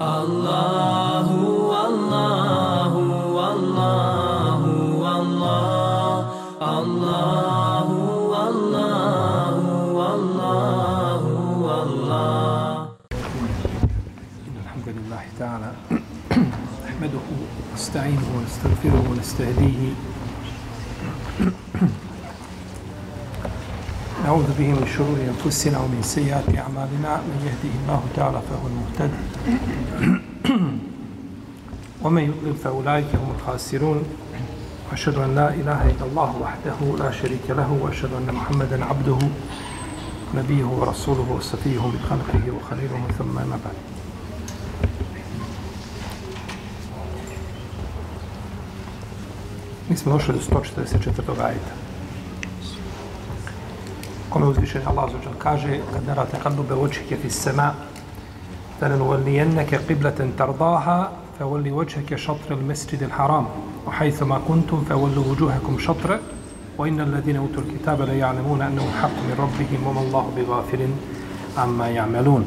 الله والله والله والله الله والله والله والله إن الحمد لله تعالى نحمده ونستعينه ونستغفره ونستهديه نعوذ به من شرور أنفسنا ومن سيئات أعمالنا من يهده الله تعالى فهو المهتد ومن يضلل فأولئك هم الخاسرون وأشهد أن لا إله إلا الله وحده لا شريك له وأشهد أن محمدا عبده نبيه ورسوله وصفيه من خلقه وخليله ثم ما بعد Mi smo došli do 144. ajeta. Kome uzvišen Allah zađer kaže kad narate kadube očike fi sema فلن ولينك قبلة ترضاها فولي وجهك شطر المسجد الحرام وحيث ما كنتم فولوا وجوهكم شطر وإن الذين أوتوا الكتاب لا يعلمون أنه الحق من ربهم وما الله بغافل عما يعملون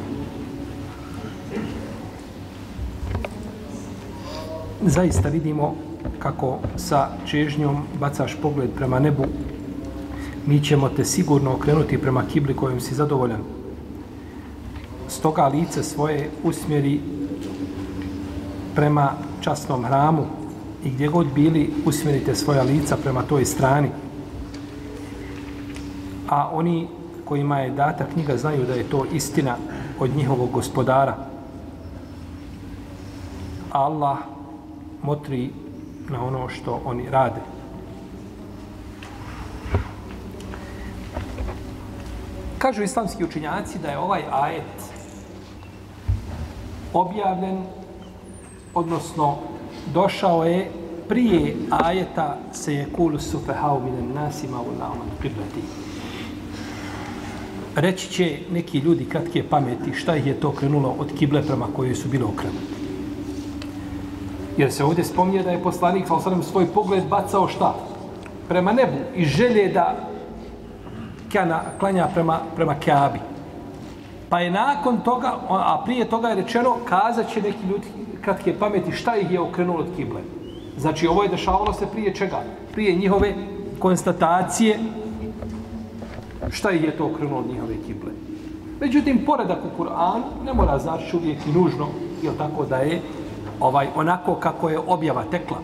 zaista vidimo kako sa čežnjom bacaš pogled prema nebu, mi ćemo te sigurno okrenuti prema kibli kojom si zadovoljan. Stoga lice svoje usmjeri prema časnom hramu i gdje god bili usmjerite svoja lica prema toj strani. A oni kojima je data knjiga znaju da je to istina od njihovog gospodara. Allah motri na ono što oni rade. Kažu islamski učinjaci da je ovaj ajet objavljen, odnosno došao je prije ajeta se je kulu sufehau minen nasima u nauman pribrati. Reći će neki ljudi kratke pameti šta ih je to krenulo od kible prema kojoj su bile okrenuti. Jer se ovdje spominje da je poslanik sa svoj pogled bacao šta? Prema nebu i želje da kana, klanja prema, prema kjabi. Pa je nakon toga, a prije toga je rečeno, kazat će neki ljudi kratke pameti šta ih je okrenulo od kible. Znači ovo je dešavalo se prije čega? Prije njihove konstatacije šta ih je to okrenulo od njihove kible. Međutim, poredak u Kur'anu ne mora znači uvijek i nužno, je tako da je ovaj onako kako je objava tekla.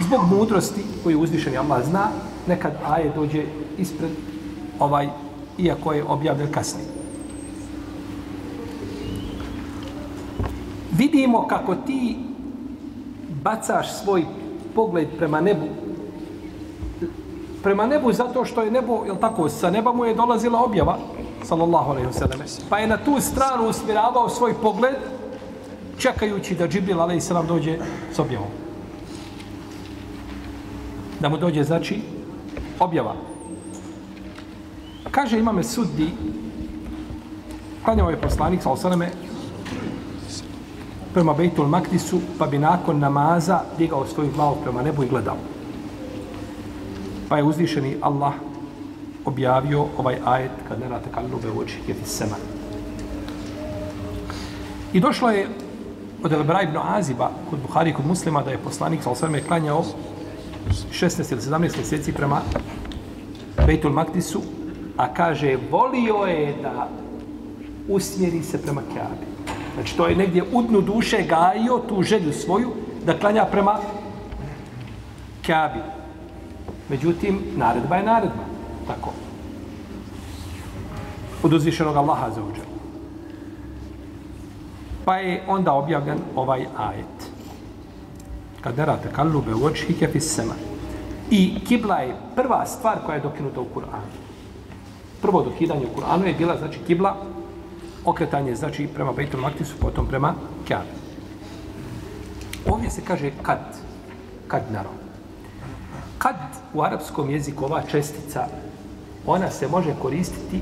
Zbog mudrosti koju uzvišeni Allah zna, nekad aje dođe ispred ovaj iako je objavljen kasnije. Vidimo kako ti bacaš svoj pogled prema nebu. Prema nebu zato što je nebo, jel tako, sa neba mu je dolazila objava, sallallahu alaihi wasallam. Pa je na tu stranu usmjeravao svoj pogled, čekajući da Džibril alaihi sallam dođe s objavom. Da mu dođe, znači, objava. Kaže imame suddi, klanjao je poslanik, sa osaname, prema Bejtul Makdisu, pa bi nakon namaza digao svoju glavu prema nebu i gledao. Pa je uzvišeni Allah objavio ovaj ajet kad ne rate kalube u oči jeti sema. I došlo je od Elbra ibn Aziba kod Buhari kod muslima da je poslanik sa osvrme klanjao 16 ili 17 mjeseci prema Bejtul Makdisu, a kaže volio je da usmjeri se prema Kjabi. Znači to je negdje u dnu duše gajio tu želju svoju da klanja prema Kjabi. Međutim, naredba je naredba. Tako. Od uzvišenog Allaha za uđe. Pa je onda objavljen ovaj ajet. Kad derate kallube u očhike hike sema. I kibla je prva stvar koja je dokinuta u Kur'anu. Prvo dokidanje u Kur'anu je bila, znači, kibla, okretanje, znači, prema Bejtul Maktisu, potom prema Kjavi. Ovdje se kaže kad, kad narod. Kad u arapskom jeziku ova čestica, ona se može koristiti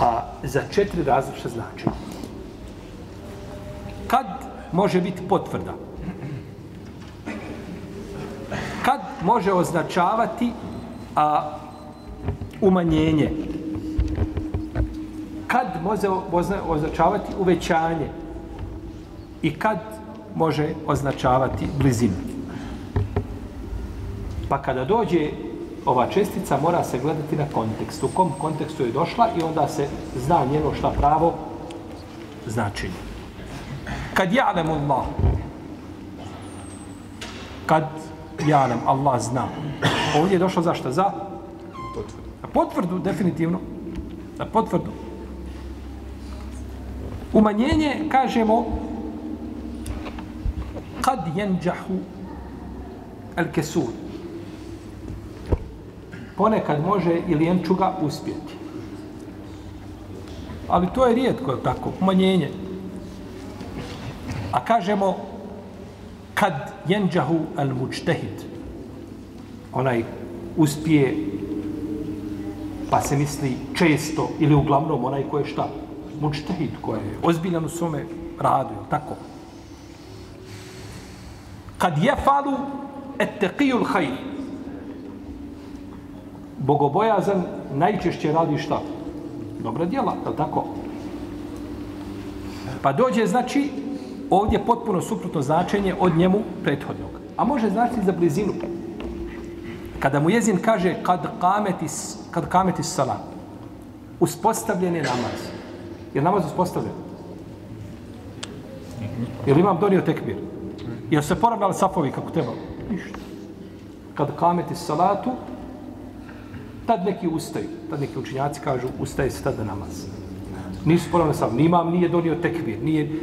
a za četiri različite značenja. Kad može biti potvrda? Kad može označavati a, umanjenje? kad može označavati uvećanje i kad može označavati blizinu. Pa kada dođe ova čestica, mora se gledati na kontekst. U kom kontekstu je došla i onda se zna njeno šta pravo značenje. Kad ja'lemu Allah, kad ja'lem, Allah zna. Ovdje je došlo zašto? Za? Na potvrdu, definitivno. Na potvrdu. Umanjenje, kažemo, kad jenđahu el kesur. Ponekad može i lijenčuga uspjeti. Ali to je rijetko, je tako? Umanjenje. A kažemo, kad jenđahu el mučtehid. Onaj uspije pa se misli često ili uglavnom onaj ko je šta? Mučtehid, ko je ozbiljan u svome radu, je tako? Kad je falu etteqijul hajr. Bogobojazan najčešće radi šta? Dobra djela, je tako? Pa dođe, znači, ovdje potpuno suprotno značenje od njemu prethodnog. A može značiti za blizinu. Kada mu jezin kaže kad kameti, kad kameti salat, uspostavljen je namaz. Je namaz uspostavljen? Je li imam donio tekbir? Je se poravnali safovi kako treba? Ništa. Kad kameti salatu, tad neki ustaju. Tad neki učinjaci kažu, ustaje se tada namaz. Nisu poravnali safovi. Ni imam nije donio tekbir. Nije,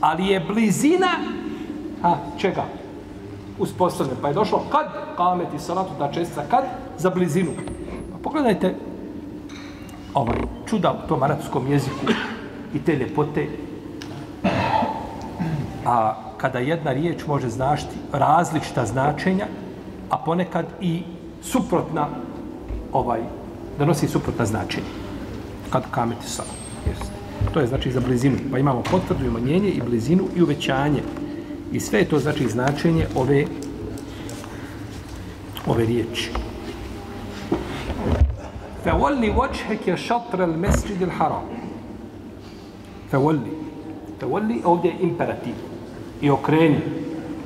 ali je blizina a, čega? Uspostavljen. Pa je došlo kad kameti salatu, ta čestica kad? Za blizinu. Pa pogledajte ovaj, čuda u tom arapskom jeziku i te ljepote. A kada jedna riječ može značiti različita značenja, a ponekad i suprotna ovaj, da nosi suprotna značenja. Kad kameti salatu. Jeste. To je znači za blizinu. Pa imamo potvrdu i umanjenje i blizinu i uvećanje. I sve je to znači značenje ove ove riječi. Fawalli wajhaka shatr al-masjid al-haram. Fawalli. Fawalli ovdje je imperativ. I okreni,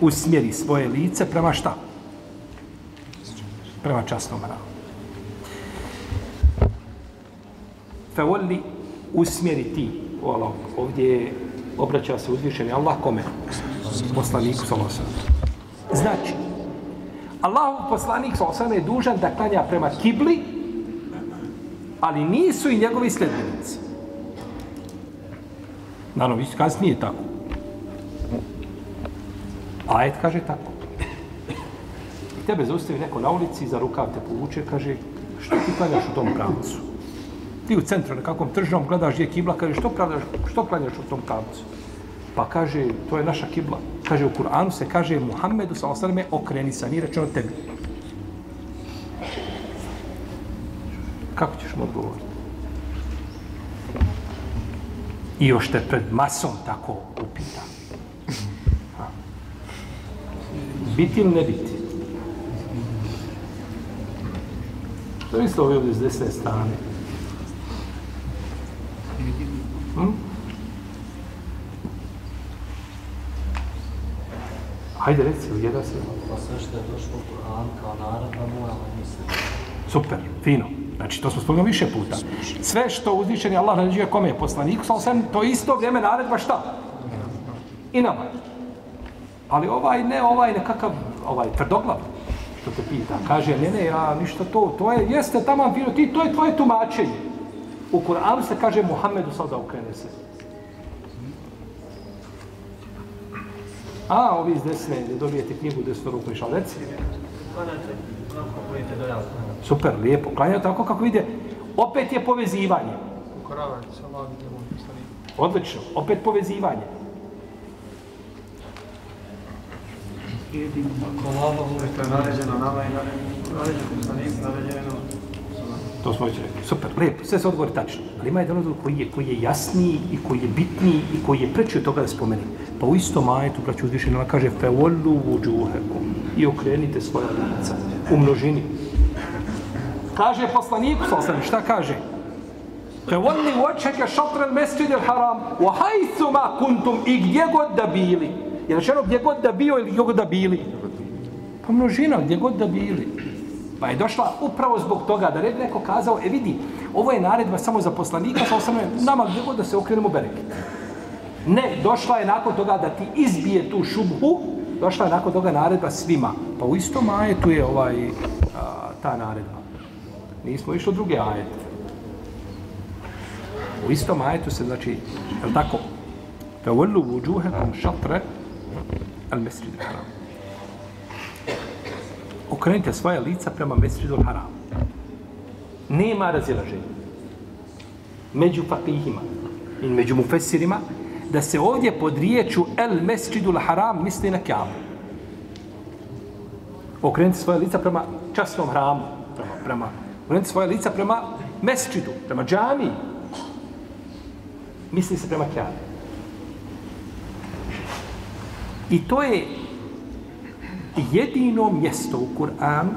usmjeri svoje lice prema šta? Prema častnom hramu. Fawalli usmjeri ti. O Allah, ovdje obraća se uzvišeni Allah kome? Poslaniku Salosa. Znači, Allahov poslanik Salosa je dužan da klanja prema kibli, ali nisu i njegovi sljedbenici. Naravno, vi kasnije tako. Ajet kaže tako. I tebe zaustavi neko na ulici, za rukav te povuče, kaže, što ti klanjaš u tom pravcu? Ti u centru nekakvom tržnom gledaš gdje je kibla, kaže, što klanjaš, što klanjaš u tom pravcu? Pa kaže, to je naša kibla. Kaže, u Kur'anu se kaže, Muhammedu sa osaname okreni se, nije rečeno tebi. Kako ćeš mu odgovoriti? I još te pred masom tako upita. Ha. Biti ili ne biti? Što misle ovi ovdje s desne strane? Hm? Hajde, reci, ujeda se. Pa sve što je došlo u Kur'an kao naredba moramo misliti. Super, fino. Znači, to smo spomenuli više puta. Sve što uzvišeni Allah naređuje kome je poslaniku, sam sam to isto vrijeme naredba šta? I nama. Ali ovaj ne, ovaj nekakav, ovaj tvrdoglav, što te pita, kaže, ne, ne, ja ništa to, to je, jeste tamo ti, to je tvoje tumačenje. U Kur'anu se kaže Muhammedu sad da okrene se. A, ovi iz desne, gdje dobijete knjigu desno ruku i šaleci. Super, lijepo. Klanjaju tako kako vidite. Opet je povezivanje. Odlično. Opet povezivanje. Ako lava uvijek je naređeno nama i naređeno poslanik, naređeno To smo već rekli. Super, lijepo. Sve se odgovori tačno. Ali ima jedan odgovor koji je, koji je jasniji i koji je bitniji i koji je preći od toga da spomeni. Pa u istom majetu, braću uzvišenje, ona kaže Fevollu vuđuhekom i okrenite svoja lica u množini. Kaže poslaniku, sa šta kaže? Fe volli vočeke šatran mesčid il haram, u hajsu ma kuntum i gdje god da bili. Je rečeno gdje god da bio ili gdje god da bili? Pa množina, gdje god da bili. Pa je došla upravo zbog toga da ne bi neko kazao, e vidi, ovo je naredba samo za poslanika, sa osam nama gdje god da se okrenemo bereket. Ne, došla je nakon toga da ti izbije tu šubhu, došla je nakon toga naredba svima. Pa u istom ajetu je ovaj, a, ta naredba. Nismo išli u druge ajete. U istom ajetu se, znači, je li tako? Fe ullu vuđuhekom šatre al mesridu haram. Okrenite svoje lica prema mesridu haram. Nema razilaženja. Među fakihima i među mufesirima da se ovdje pod riječu el mesridul haram misli na kjavu. Okrenite svoje lica prema časnom hramu. Prema, prema, okrenite svoje lica prema mesridu, prema džami. misli se prema Kjavu. I to je jedino mjesto u Kur'anu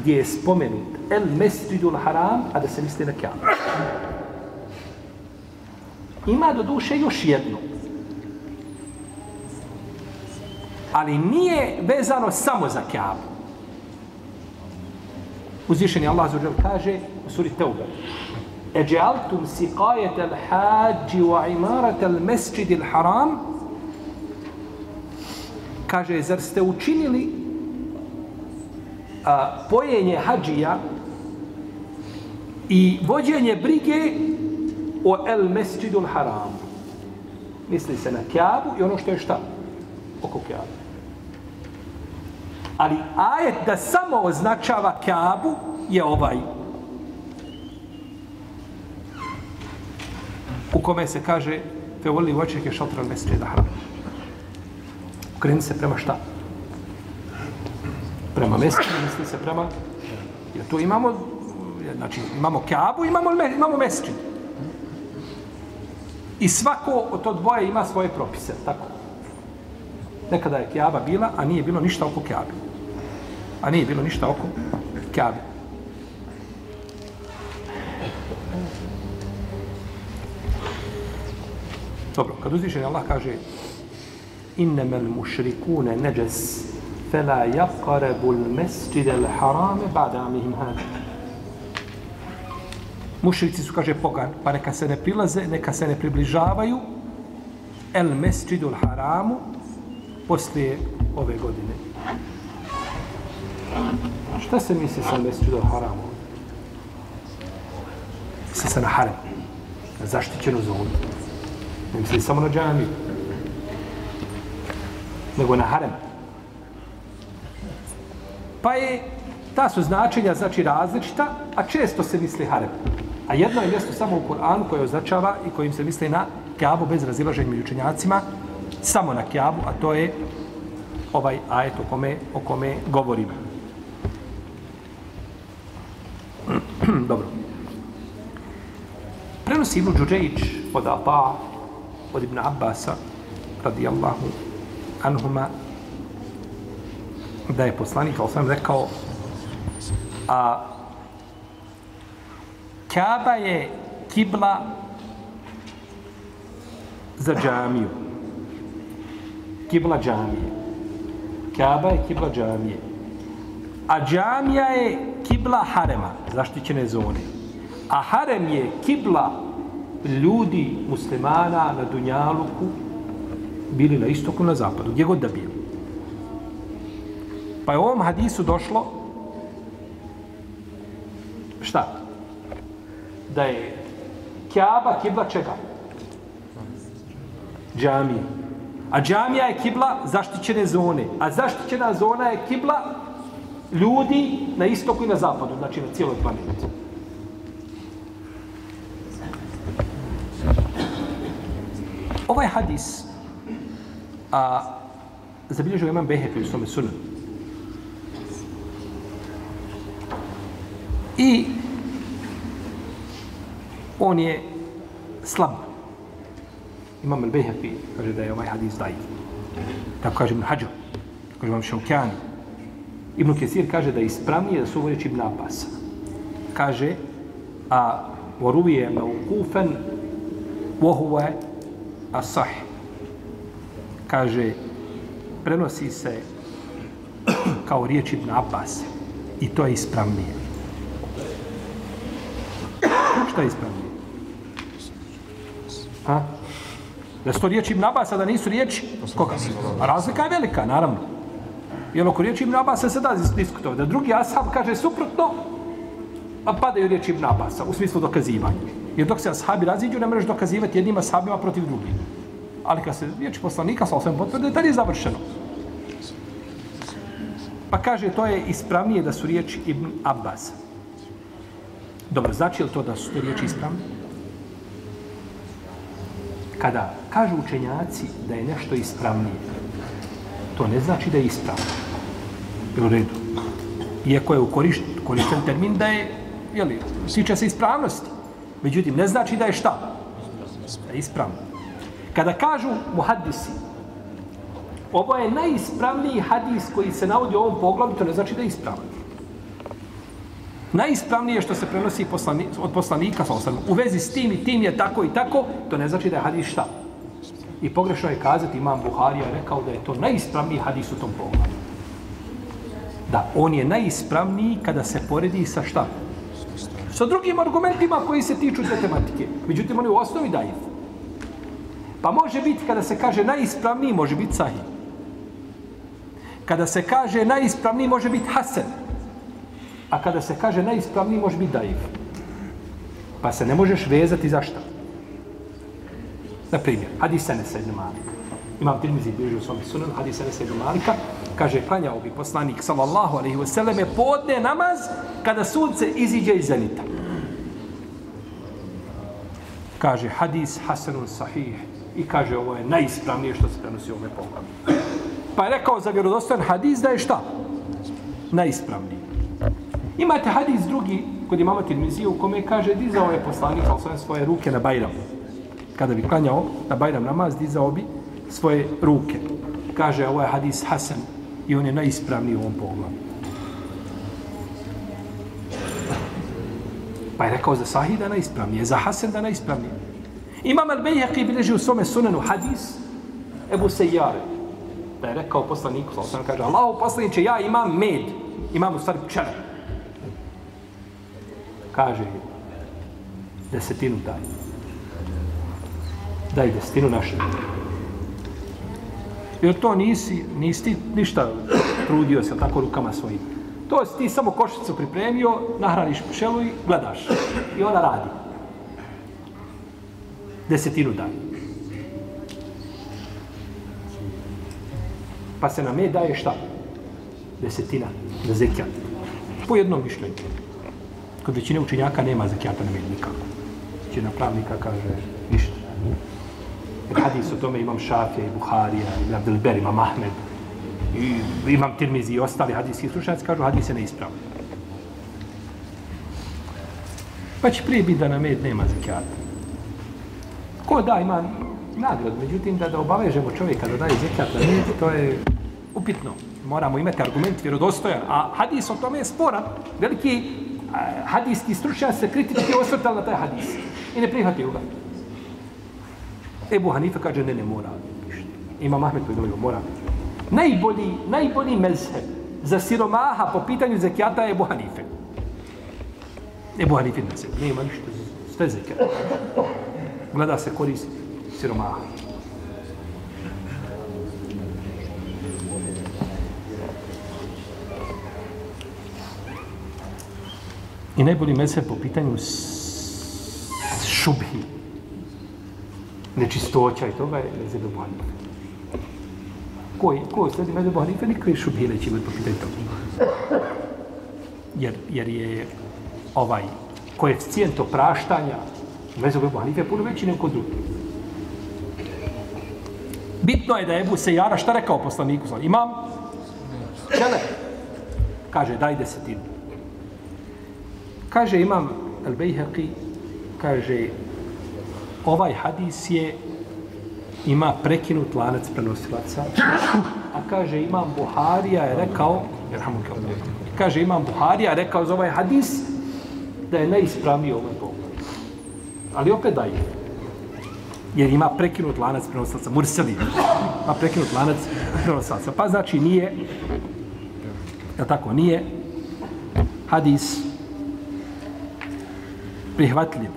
gdje je spomenut El Mesjidul Haram, a da se misli na Kjabu. Ima do duše još jedno. Ali nije vezano samo za Kjabu. Uzvišeni Allah zaođer kaže u suri Teuba Eđealtum siqajet al hađi wa imarat al mesjidil haram kaže, zar ste učinili a, pojenje hađija i vođenje brige o el mesjidul haram. Misli se na kjabu i ono što je šta? Oko kjabu. Ali ajet da samo označava kjabu je ovaj. u kome se kaže fe voli vočeke šatran mesečin da. Okreni se prema šta? Prema mesečinu, misli se prema... Jer tu imamo, znači, imamo kjabu, imamo, imamo mesečin. I svako od to dvoje ima svoje propise, tako? Nekada je kjaba bila, a nije bilo ništa oko kjabe. A nije bilo ništa oko kjabe. Dobro, kad uzvišen Allah kaže innama al-mushrikuna najas fala yaqrabu al-masjid al-haram ba'da amihim hadi. Mušrici su, kaže, pogan, pa neka se ne prilaze, neka se ne približavaju el mesđidu haramu poslije ove godine. Šta se misli sa mesđidu haramu? Misli se na harem, na zaštićenu zonu. Ne misli samo na džamiju. Nego na harem. Pa je, ta su značenja znači različita, a često se misli harem. A jedno je mjesto samo u Kur'anu koje označava i kojim se misli na kjabu bez razilaženja među učenjacima, samo na kjabu, a to je ovaj ajet o kome, o kome govorimo. Dobro. Prenosi Ibn Đuđejić od Ata, od Ibn Abbasa radijallahu anhuma da je poslanik al sam rekao a Kaaba je kibla za džamiju. Kibla džamije. Kaaba je kibla džamije. A džamija je kibla harema zaštićene zone. A harem je kibla ljudi muslimana na Dunjaluku bili na istoku, na zapadu, gdje god da bili. Pa je u ovom hadisu došlo šta? Da je Kjaba kibla čega? Džamije. A džamija je kibla zaštićene zone. A zaštićena zona je kibla ljudi na istoku i na zapadu, znači na cijeloj planeti. Ovaj hadis a, zabilježio imam Behefi u svome sunu. I on je slab. Imam Behefi kaže da je ovaj hadis dajiv. Tako kaže Ibn Hađo. Tako kaže Imam Šaukjani. Ibn Kesir kaže da je ispravnije da su ovo reći Ibn Abbas. Kaže, a ورؤية موقوفا وهو الصح kaže prenosi se kao riječ Ibn Abbas i to je ispravnije. Šta je ispravnije? Ha? Da su to riječi Ibn Abbas, da nisu riječi koga? A razlika je velika, naravno. Jer oko riječi Ibn Abbas se da diskutovati. Da drugi ashab kaže suprotno, a padaju riječi Ibn Abbasa u smislu dokazivanja. Jer dok se ashabi raziđu, ne možeš dokazivati jednima ashabima protiv drugih. Ali kad se riječi poslanika sa osvijem potvrde, tada je završeno. Pa kaže, to je ispravnije da su riječi Ibn Abbas. Dobro, znači li to da su te riječi ispravne? Kada kažu učenjaci da je nešto ispravnije, to ne znači da je ispravno. U redu. Iako je ukorišten, korišten termin da je, jeli, tiče se ispravnosti. Međutim, ne znači da je šta? Da je ispravno. Kada kažu muhaddisi, ovo je najispravniji hadis koji se navodi u ovom poglavu, to ne znači da je ispravan. Najispravnije što se prenosi poslani, od poslanika, osam, u vezi s tim i tim je tako i tako, to ne znači da je hadis šta. I pogrešno je kazati, imam Buharija rekao da je to najispravniji hadis u tom poglavu. Da, on je najispravniji kada se poredi sa šta? Sa drugim argumentima koji se tiču te tematike. Međutim, on je u osnovi dajiv. Pa može biti, kada se kaže najispravniji, može biti sahih. Kada se kaže najispravniji, može biti hasen. A kada se kaže najispravniji, može biti daiv. Pa se ne možeš vezati za šta. Na primjer, hadis Enesa ibn Malika. Imam Tirmizi bliži u svom sunan, hadis Enesa ibn Malika. Kaže, klanjao bi poslanik, sallallahu alaihi wa sallam, podne namaz kada sunce iziđe iz zenita. Kaže, hadis hasanun sahih. I kaže, ovo je najispravnije što se prenosi u ovome poglavlju. Pa je rekao za vjerodostan hadis da je šta? Najispravniji. Imate hadis drugi kod imama Tirmizije u kome kaže dizao je poslanik sa svoje ruke na Bajram. Kada bi klanjao na Bajram namaz, dizao bi svoje ruke. Kaže, ovo je hadis Hasan i on je najispravniji u ovom poglavlju. Pa je rekao za Sahih da najispravnije, za Hasan da najispravnije. Imam Al-Bejhaqi bilježi u svome sunenu hadis Ebu Sejare. Da je rekao poslaniku, sam kaže, Allahu poslaniće, ja imam med, imam u stvari pčele kaže desetinu daj. Daj desetinu naše. Jer to nisi, nisi ništa trudio se tako rukama svojim. To si ti samo košicu pripremio, nahraniš pčelu i gledaš. I ona radi. Desetinu dana. Pa se na me daje šta? Desetina. Da zekijat. Po jednom mišljenju. Kod većine učenjaka nema zekijata na med nikako. Većina pravnika kaže ništa. Jer hadis o tome imam Šafija i Buharija, i Abdelber, imam Ahmed, i imam Tirmizi i ostali hadijski slušalci, kažu hadis je neispravno. Pa će prije biti da na med nema zekijata. Ko da ima nagrad, međutim da, da obavežemo čovjeka da daje zekat, da nije, to je upitno. Moramo imati argument vjerodostojan, a hadis o tome je sporan. Veliki hadijski stručnjaci se kritički osvrtali na taj hadis. I ne prihvatio ga. Ebu Hanifa kaže, ne, ne mora. Ima Mahmed koji mora. Najbolji, najbolji mezheb za siromaha po pitanju zekijata je Ebu Hanife. Ebu Hanife mezheb. Nema ništa, sve zekijata. Gleda se korist siromaha. I najbolji mese po pitanju šubhi, nečistoća i toga je mezheb Ebu Hanife. Ko, ko sledi mezheb Ebu Hanife, nikakve šubhi neće imati po pitanju toga. Jer, jer je ovaj koeficijent opraštanja u mezhebu Ebu Hanife puno veći nego kod drugih. Bitno je da je Ebu Sejara šta rekao poslaniku? Imam čele. Kaže, daj desetinu. Kaže imam Al-Bejheqi, kaže, ovaj hadis je ima prekinut lanac prenosilaca, a kaže imam Buharija je rekao, kaže imam Buharija je rekao za ovaj hadis da je najispravniji ovaj. Ali opet daif. Jer ima prekinut lanac prenosaca, Murseli. Ima prekinut lanac prenosaca. Pa znači nije, je tako, nije hadis prihvatljiv.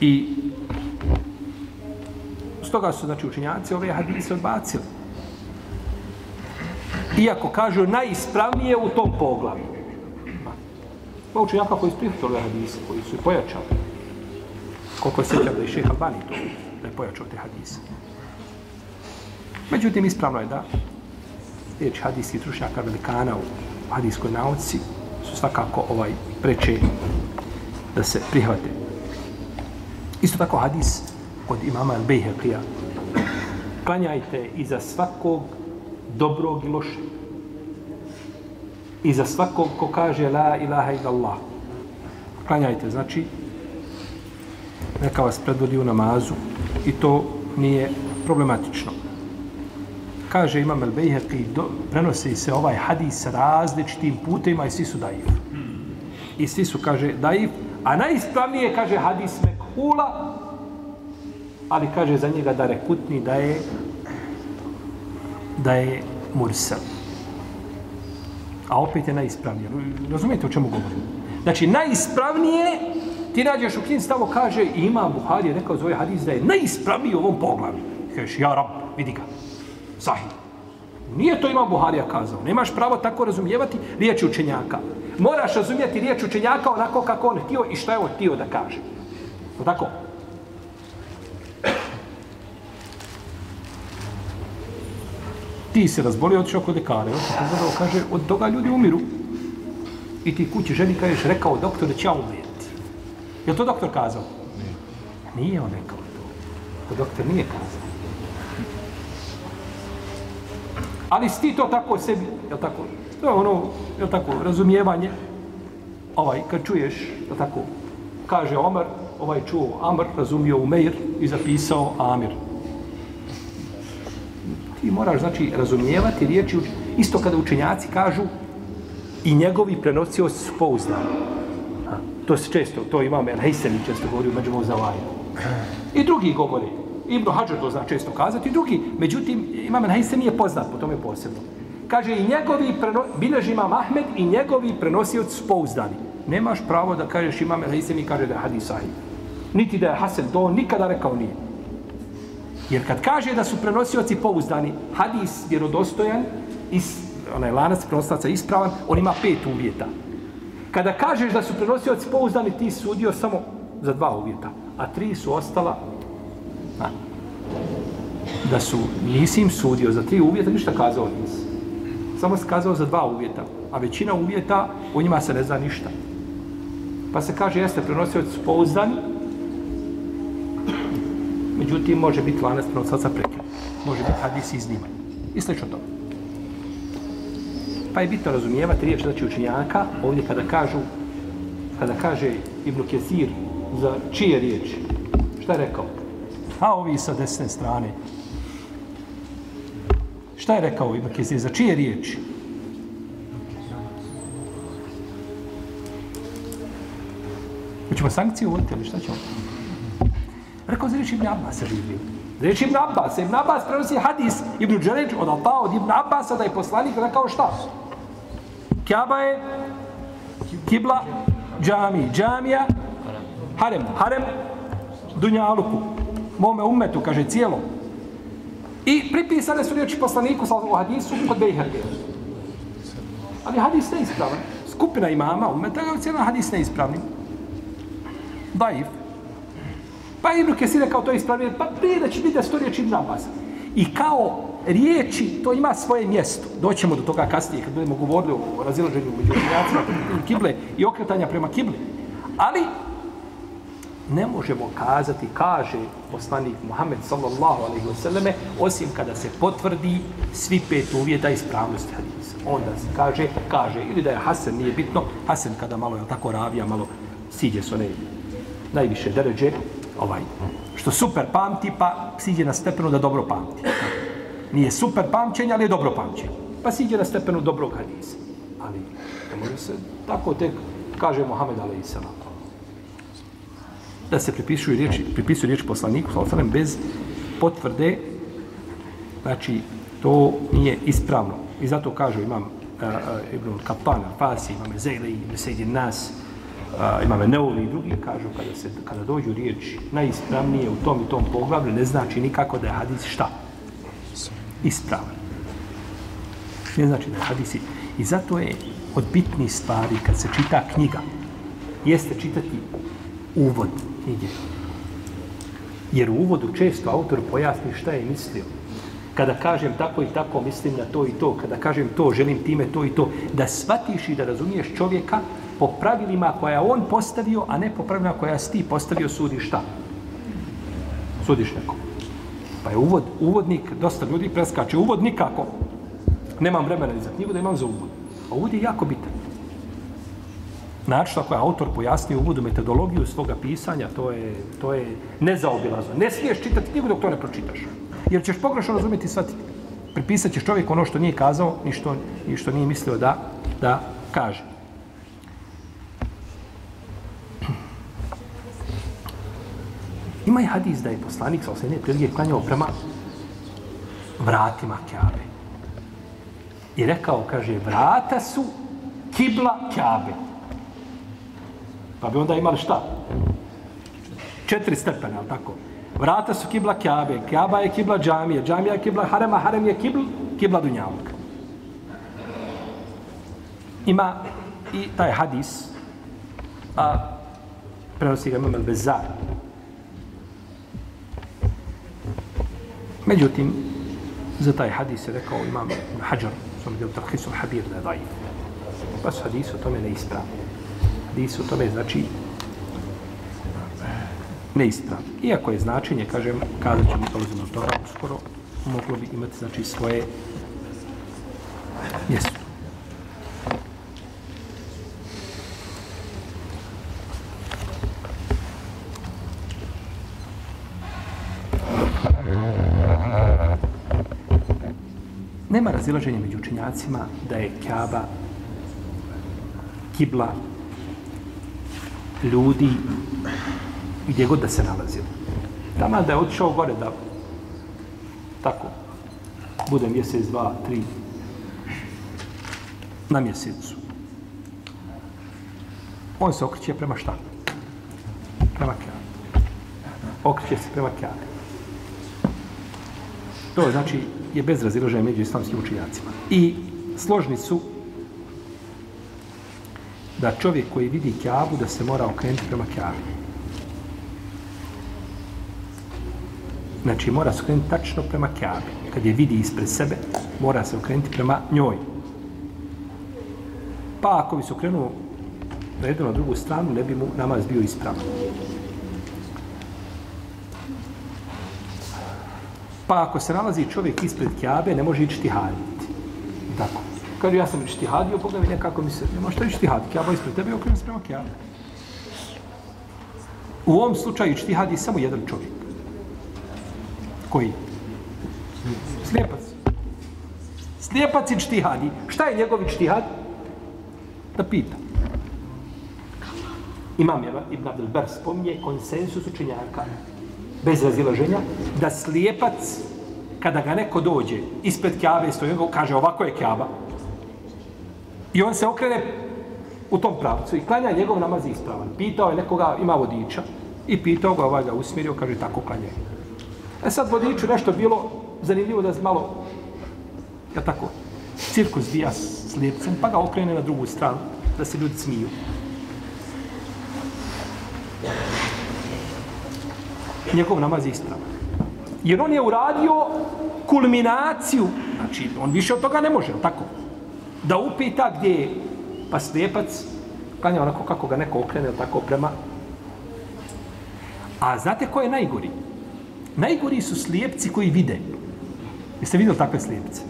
I stoga su, znači, učinjaci ove hadise odbacili. Iako kažu najispravnije u tom poglavlju. Pa učenjaka koji su prihvatili hadise, koji su i pojačali. Koliko je sjećam da je šeha Albani to, da je pojačao te hadise. Međutim, ispravno je da riječ hadijskih stručnjaka velikana u hadijskoj nauci su svakako ovaj preče da se prihvate. Isto tako hadis kod imama Al-Bejheqija. Klanjajte iza svakog dobrog i lošeg. I za svakog ko kaže la ilaha illallah. Klanjajte, znači neka vas predvodi u namazu i to nije problematično. Kaže Imam El Bejheqi, prenosi se ovaj hadis različitim putima i svi su daif. I svi su, kaže, daif, a najispravnije, kaže, hadis mekhula, ali kaže za njega da rekutni da je da je mursel. A opet je najispravnije. Razumijete o čemu govorim? Znači, najispravnije ti nađeš u knjim stavo kaže ima Buhari je rekao za ovaj hadis da je najispravniji u ovom poglavlju. Kažeš, ja rab, vidi ga. Sahih. Nije to ima Buharija kazao. Nemaš pravo tako razumijevati riječ učenjaka. Moraš razumijeti riječ učenjaka onako kako on htio i što je on htio da kaže. O tako? Ti se razbolio, otišao kod dekare. On se pogledao, kaže, od toga ljudi umiru. I ti kući ženi kažeš, rekao doktor da će ja umrijeti. Je to doktor kazao? Nije. Nije on rekao to. To doktor nije kazao. Ali si ti to tako sebi, je tako? To je ono, je tako, razumijevanje. Ovaj, kad čuješ, je tako, kaže Omer, ovaj čuo Amr, razumio Umeir i zapisao Amir. Ti moraš, znači, razumijevati riječi, isto kada učenjaci kažu i njegovi prenosioci su pouzdani. To se često, to imam El Hejseni često govori u Međumu Zavaju. I drugi govori. Ibn Hajar to zna često kazati. Drugi, međutim, imam El Hejseni je poznat, po tome posebno. Kaže i njegovi, preno, bilež imam Ahmed i njegovi prenosioci su pouzdani. Nemaš pravo da kažeš imam El Hejseni kaže da je hadis sahih. Niti da je Hasan, to nikada rekao nije. Jer kad kaže da su prenosioci pouzdani, hadis vjerodostojan, is, onaj lanac prenosilaca ispravan, on ima pet uvjeta. Kada kažeš da su prenosioci pouzdani, ti sudio samo za dva uvjeta, a tri su ostala a, da su, nisi im sudio za tri uvjeta, ništa kazao nisi. Samo se kazao za dva uvjeta, a većina uvjeta, u njima se ne zna ništa. Pa se kaže, jeste, prenosioci su pouzdani, međutim, može biti lanac prenosaca prekinut. Može biti hadis izniman. I slično to. Pa je bitno razumijevati riječ znači učenjaka, ovdje kada kažu, kada kaže Ibn Kesir za čije riječi, šta je rekao? A ovi sa desne strane. Šta je rekao Ibn Kesir za čije riječi? Hoćemo sankcije uvoditi ili šta ćemo? Rekao za riječ Ibn Abbas je živio. Riječ Ibn Abbas. Ibn Abbas prenosi hadis Ibn Đeređ od Alta od Ibn Abbasa da je poslanik rekao šta? Kjaba je kibla džami. Džamija harem. Harem dunjaluku. Mome umetu, kaže cijelo. I pripisane su riječi poslaniku sa u hadisu kod Bejherge. Ali hadis ne ispravan. Skupina imama umeta je cijela hadis ne ispravni. Daif. Pa Ibn Kesir rekao to je ispravljeno, pa prije da će biti da sto riječi Ibn Abbas. I kao riječi, to ima svoje mjesto. Doćemo do toga kasnije, kad budemo govorili o razilaženju među učinjacima kible i okretanja prema kibli. Ali, ne možemo kazati, kaže poslanik Muhammed sallallahu alaihi wasallame, osim kada se potvrdi svi pet uvjeta ispravnosti hadisa. Onda se kaže, kaže, ili da je Hasan, nije bitno, Hasan kada malo, je tako, ravija, malo siđe s one najviše deređe, ovaj, što super pamti, pa siđe na stepenu da dobro pamti. Nije super pamćenje, ali je dobro pamćenje. Pa siđe na stepenu dobrog hadisa. Ali ne može se tako tek, kaže Mohamed a.s. da se pripisuju riječi, pripisuju riječi poslaniku, sallallahu bez potvrde, znači, to nije ispravno. I zato kažu imam uh, uh, Ibn Kapana, Fasi, imam Zejli, Mesedin Nas, a, imame Neovi i drugi, kažu kada, se, kada dođu riječi najispravnije u tom i tom poglavlju, ne znači nikako da je hadis šta? Ispravan. Ne znači da je hadis I zato je od bitnih stvari kad se čita knjiga, jeste čitati uvod knjige. Jer u uvodu često autor pojasni šta je mislio. Kada kažem tako i tako, mislim na to i to. Kada kažem to, želim time to i to. Da shvatiš i da razumiješ čovjeka po pravilima koja on postavio, a ne po pravilima koja si ti postavio, sudi šta? Sudiš neko. Pa je uvod, uvodnik, dosta ljudi preskače. Uvod nikako. Nemam vremena ni za knjigu da imam za uvod. A uvod je jako bitan. Način ako je autor pojasnio uvodu metodologiju svoga pisanja, to je, to je nezaobilazno. Ne smiješ čitati knjigu dok to ne pročitaš. Jer ćeš pogrešno razumjeti i shvatiti. Pripisat ćeš čovjek ono što nije kazao, ni što, ni što nije mislio da, da kaže. Ima i hadis da je poslanik sa osrednje prilike klanjao prema vratima Kjabe. I rekao, kaže, vrata su kibla Kjabe. Pa bi onda imali šta? Četiri stepena, ali tako? Vrata su kibla Kjabe, Kjaba je kibla džamije, džamija je kibla harema, harem je kibla, kibla dunjavog. Ima i taj hadis, a prenosi ga imam Bezar. Međutim, za taj hadis je rekao imam Hajar, sam dio Tarhisul Habir da je dajiv. Pa su hadis o tome neispravni. Hadis o tome znači eh, neispravni. Iako je značenje, kažem, kada ćemo dolazimo do toga, skoro moglo bi imati znači svoje mjesto. Nema razilaženja među učinjacima da je Kaaba kibla ljudi gdje god da se nalazili. Tamo da je otišao gore da tako bude mjesec, dva, tri na mjesecu. On se okreće prema šta? Prema Kjabe. Okreće se prema Kjabe. To znači je bez razilaženja među islamskim učinjacima. I složni su da čovjek koji vidi Kjabu da se mora okrenuti prema Kjabi. Znači, mora se okrenuti tačno prema Kjabi. Kad je vidi ispred sebe, mora se okrenuti prema njoj. Pa ako bi se okrenuo na jednu na drugu stranu, ne bi mu namaz bio ispravan. Pa ako se nalazi čovjek ispred Kjabe, ne može ići tihaditi. Tako. Kaže, ja sam ići tihadio, pogledaj nekako mi se, ne može ići tihaditi. Kjaba ispred tebe, okrenuo se prema Kjabe. U ovom slučaju ići tihadi samo jedan čovjek. Koji? Slijepac. Slijepac i čtihadi. Šta je njegov čtihad? Da pita. Imam je Ibn Abdelber spominje konsensus učenjaka bez razilaženja da slijepac kada ga neko dođe ispred kjabe stoji, kaže ovako je Kjava, i on se okrene u tom pravcu i klanja njegov namaz ispravan. Pitao je nekoga, ima vodiča i pitao ga, ovaj ga usmirio, kaže tako klanja. E sad vodiču nešto bilo zanimljivo da je malo, ja tako, cirkus bija s pa ga okrene na drugu stranu, da se ljudi smiju. Njegov namaz je ispravan. Jer on je uradio kulminaciju, znači on više od toga ne može, tako? Da upita gdje je, pa slijepac, klanja onako kako ga neko okrene, tako prema. A znate ko je najgori? Najgori su slijepci koji vide. Jeste vidjeli takve slijepce?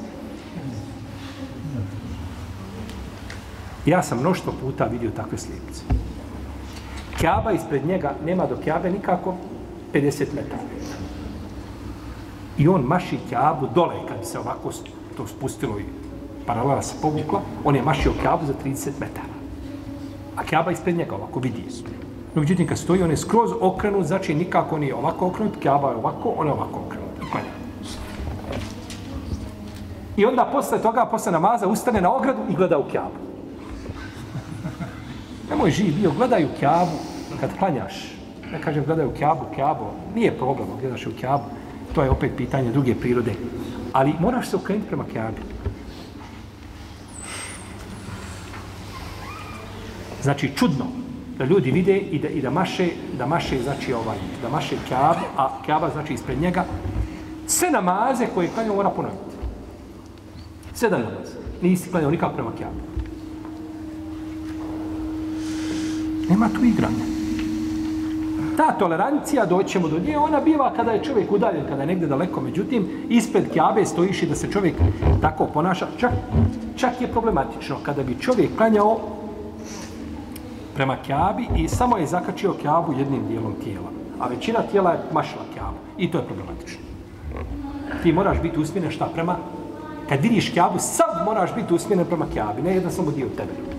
Ja sam mnoštvo puta vidio takve slijepce. Kjaba ispred njega nema do Kjabe nikako 50 metara. I on maši Kjabu dole kad se ovako to spustilo i paralela se povukla, on je mašio Kjabu za 30 metara. A Kjaba ispred njega ovako vidi. No, međutim, kad stoji, on je skroz okrenut, znači nikako nije ovako okrenut, kjaba je ovako, on je ovako okrenut. I klanja. I onda posle toga, posle namaza, ustane na ogradu i gleda u kjabu. Nemoj živ bio, gledaj u Kaabu kad klanjaš. Ja kažem gledaj u kjabo, Kaabu, nije problem, gledaš u kjabu, To je opet pitanje druge prirode. Ali moraš se okrenuti prema kjabi. Znači, čudno da ljudi vide i da, i da maše, da maše, znači, ovaj, da maše kjab, a kjaba znači, ispred njega, sve namaze koje klanjao mora ponoviti. Sedam namaza. Nisi klanjao nikako prema kjabu. Nema tu igranja. Ta tolerancija, doćemo do nje, ona biva kada je čovjek udaljen, kada je negdje daleko. Međutim, ispred Kjabe stojiš i da se čovjek tako ponaša. Čak, čak je problematično kada bi čovjek klanjao prema Kjabi i samo je zakačio Kjabu jednim dijelom tijela. A većina tijela je mašila Kjabu. I to je problematično. Ti moraš biti usmjeren šta prema... Kad vidiš Kjabu, sad moraš biti usmjeren prema Kjabi, ne jedan samo dio tebe.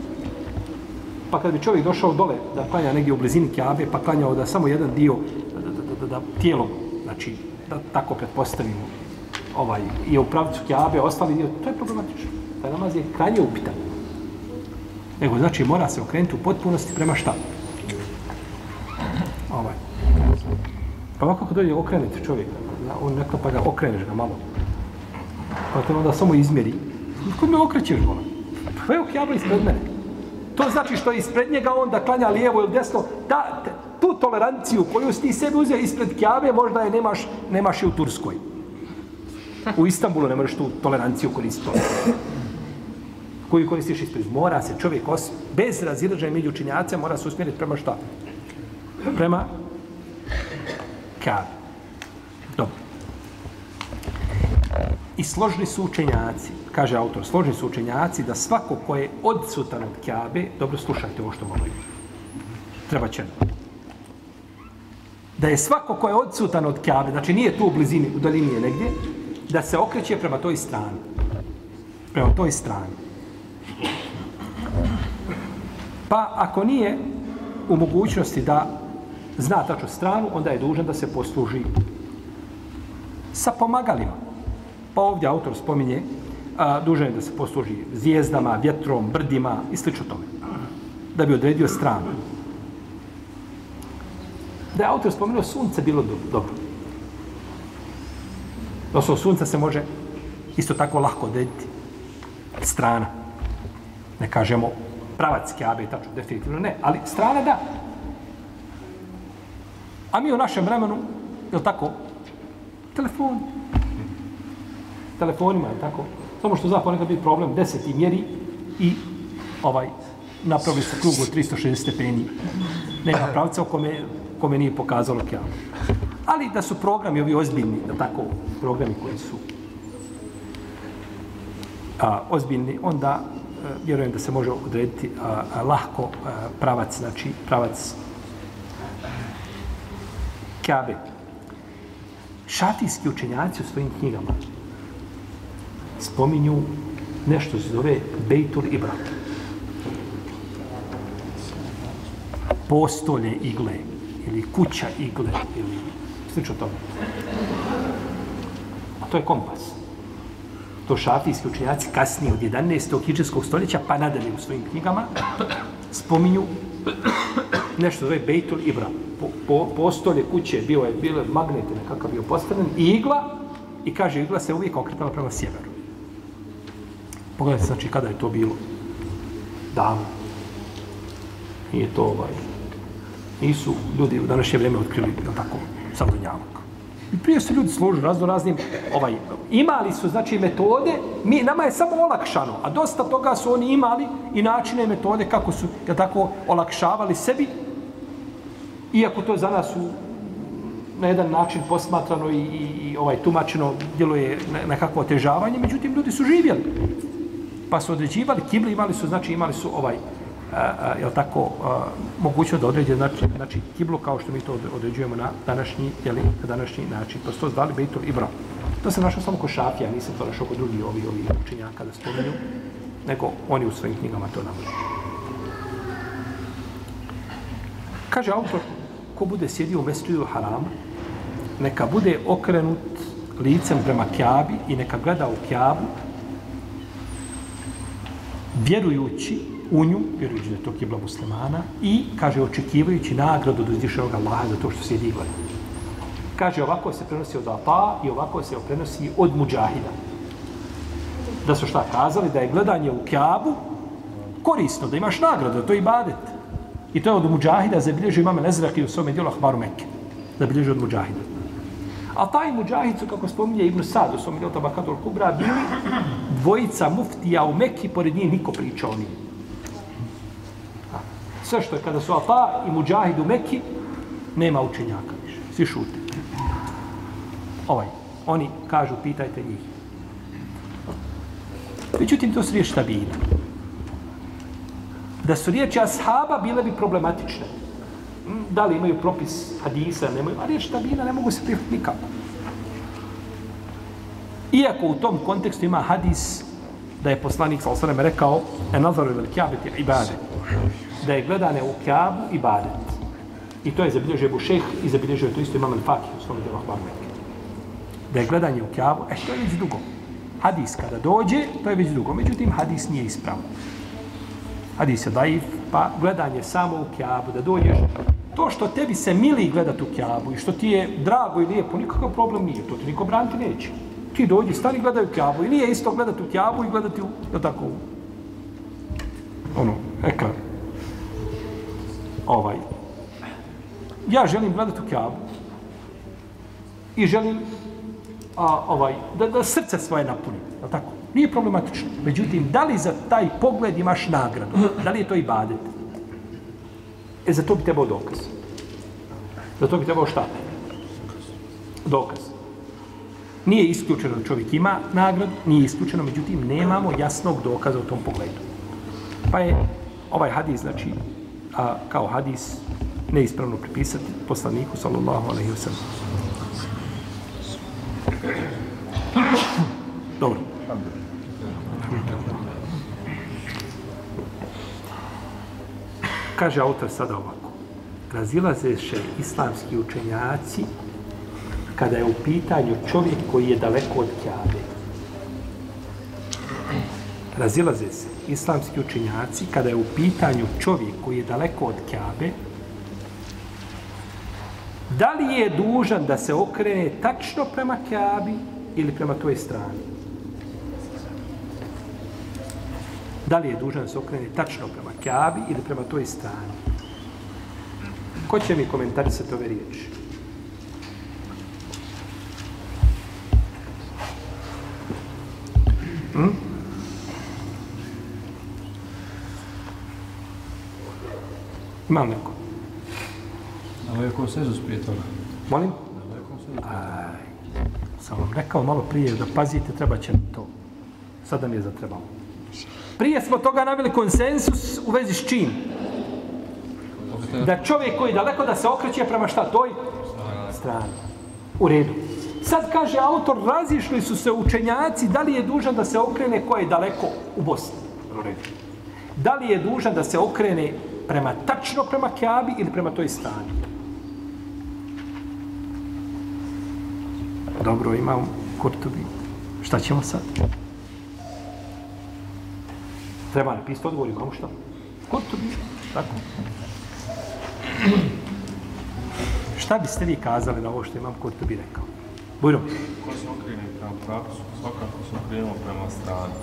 Pa kad bi čovjek došao dole da klanja negdje u blizini Kjabe, pa klanjao da samo jedan dio da, da, da, da, da tijelom, znači da tako pretpostavimo, ovaj, je u pravcu Kjabe, ostali dio, to je problematično. Taj namaz je krajnje upitan. Nego znači mora se okrenuti u potpunosti prema šta? Ovaj. Pa ovako kad dođe okrenuti čovjek, on neka pa ga okreneš ga malo. Pa te onda samo izmjeri. Kod me okrećeš vola? Pa je kjaba ispred mene. To znači što je ispred njega on da klanja lijevo ili desno. Da, tu toleranciju koju si ti sebi uzeo ispred kjave, možda je nemaš, nemaš i u Turskoj. U Istanbulu ne možeš tu toleranciju koristiti koju koristiš ispred. Mora se čovjek os, bez razilaženja među učinjaca mora se usmjeriti prema šta? Prema kjave. Dobro. I složni su učenjaci, kaže autor, složni su učenjaci da svako ko je odsutan od Kjabe, dobro slušajte ovo što govorim, Treba će. Da je svako ko je odsutan od Kjabe, znači nije tu u blizini, u daljini je negdje, da se okreće prema toj strani. Prema toj strani. Pa ako nije u mogućnosti da zna tačnu stranu, onda je dužan da se posluži sa pomagalima. Pa ovdje autor spominje a, dužan je da se posluži zvijezdama, vjetrom, brdima i sl. tome. Da bi odredio stranu. Da je autor spomenuo sunce bilo dobro. Doslovno sunca se može isto tako lahko odrediti strana. Ne kažemo pravac Kjabe, tačno, definitivno ne, ali strana da. A mi u našem vremenu, je tako, telefon. Telefonima, je tako, samo što zna ponekad biti problem, deseti mjeri i ovaj, napravi se krug od 360 stepeni. Nema pravca o kome, kome nije pokazalo Kjabe. Ali da su programi ovi ozbiljni, da tako, programi koji su a, ozbiljni, onda vjerujem da se može odrediti a, a, lahko a, pravac, znači pravac Kabe. Šatijski učenjaci u svojim knjigama spominju nešto se zove Bejtul Ibra. Postolje igle ili kuća igle ili slično tome. A to je kompas to šafijski učenjaci kasnije od 11. hijđarskog stoljeća pa nadalje u svojim knjigama spominju nešto zove Bejtul Ibra. Po, po, postolje kuće bio je bilo magnet nekakav bio postavljen i igla i kaže igla se uvijek okretala prema sjeveru. Pogledajte znači kada je to bilo. Davno. Nije to ovaj. Nisu ljudi u današnje vrijeme otkrili tako savdunjavak. I prije su ljudi služili razno raznim, ovaj, imali su znači metode, mi, nama je samo olakšano, a dosta toga su oni imali i načine i metode kako su, ja tako, olakšavali sebi, iako to za nas u, na jedan način posmatrano i, i, i ovaj tumačeno djeluje nekakvo otežavanje, međutim ljudi su živjeli. Pa su određivali, kibli imali su, znači imali su ovaj, je tako, a, mogućno da određe znači, znači kiblu kao što mi to određujemo na današnji, jeli, na današnji način. Pa su to zvali Bejtul Ibra. To se našao samo kod Šafija, nisam to našao kod drugih ovih, ovih učenjaka da spomenju, nego oni u svojim knjigama to navode. Kaže autor, ko bude sjedio u mesčidu harama, neka bude okrenut licem prema Kjabi i neka gleda u Kjabu, vjerujući u nju, vjerujući da je to kibla muslimana, i, kaže, očekivajući nagradu od uzdišenog Allaha za to što sjedi i gleda. Kaže, ovako se prenosi od Ata i ovako se prenosi od Mujahida. Da su šta kazali? Da je gledanje u Kjabu korisno, da imaš nagradu, da to ibadet. I to je od Mujahida, zabilježio imame Lezraki u svome dijelu Ahbaru Mekke. Zabilježio od Mujahida. A taj Mujahid su, kako spominje Ibn Sad u svom dijelu Tabakatul Kubra, bili dvojica muftija u Mekki, pored njih niko pričao nije. Sve što je kada su Ata i muđahid u Mekki, nema učenjaka više. Svi šute. Ovaj, oni kažu, pitajte njih. Međutim, to su riječi tabina. Da su riječi ashaba bile bi problematične. Da li imaju propis hadisa, nemaju, a riječi tabina ne mogu se prihvatiti nikako. Iako u tom kontekstu ima hadis da je poslanik sa osanem rekao e nazaru ili kjabeti ibadet. Da je gledane u kjabu ibadet. I to je zabilježio Ebu Šeh i zabilježio je to isto imam al-Fakih u svom delu Ahbar Da je gledanje u kjabu, e što je već dugo. Hadis kada dođe, to je već dugo. Međutim, hadis nije ispravan. Hadis je daif, pa gledanje samo u kjabu, da dođeš. To što tebi se mili gledati u kjabu i što ti je drago i lijepo, nikakav problem nije. To ti niko braniti neće. Ti dođi, stani gledaj u kjabu i nije isto gledati u kjabu i gledati u, da tako, ono, ekran. Ovaj. Ja želim gledati u kjabu i želim a, ovaj, da, da srce svoje napunim. Je tako? Nije problematično. Međutim, da li za taj pogled imaš nagradu? Da li je to ibadet? E, za to bi trebao dokaz. Za to bi trebao šta? Dokaz. Nije isključeno da čovjek ima nagradu, nije isključeno, međutim, nemamo jasnog dokaza u tom pogledu. Pa je ovaj hadis, znači, a, kao hadis, neispravno pripisati poslaniku, sallallahu alaihi wa sallam. Dobro. Kaže autor sada ovako. Razilaze se islamski učenjaci kada je u pitanju čovjek koji je daleko od Kjabe. Razilaze se islamski učenjaci kada je u pitanju čovjek koji je daleko od Kjabe, da li je dužan da se okrene tačno prema Kjabi ili prema toj strani? Da li je dužan da se okrene tačno prema Kjabi ili prema toj strani? Ko će mi komentarisati ove riječi? Hm? Imam neko. Ali je konsenzus prije toga. Molim? Da je konsenzus. Aj, sam vam rekao malo prije da pazite, treba će to. Sada mi je zatrebalo. Prije smo toga naveli konsensus u vezi s čim? Da čovjek koji je daleko da se okreće prema šta toj? Strani. U redu. Sad kaže autor, razišli su se učenjaci, da li je dužan da se okrene ko je daleko u Bosni? U redu. Da li je dužan da se okrene prema tačno prema Kjabi ili prema toj strani? Dobro, imam kurtobi. Šta ćemo sad? Treba napisati odgovor, imamo šta? Kurtubi, tako. Šta biste vi kazali na ovo što imam Kurtubi rekao? Bujro, Ko se okrene prema pravcu, svakako se okrenuo prema strani.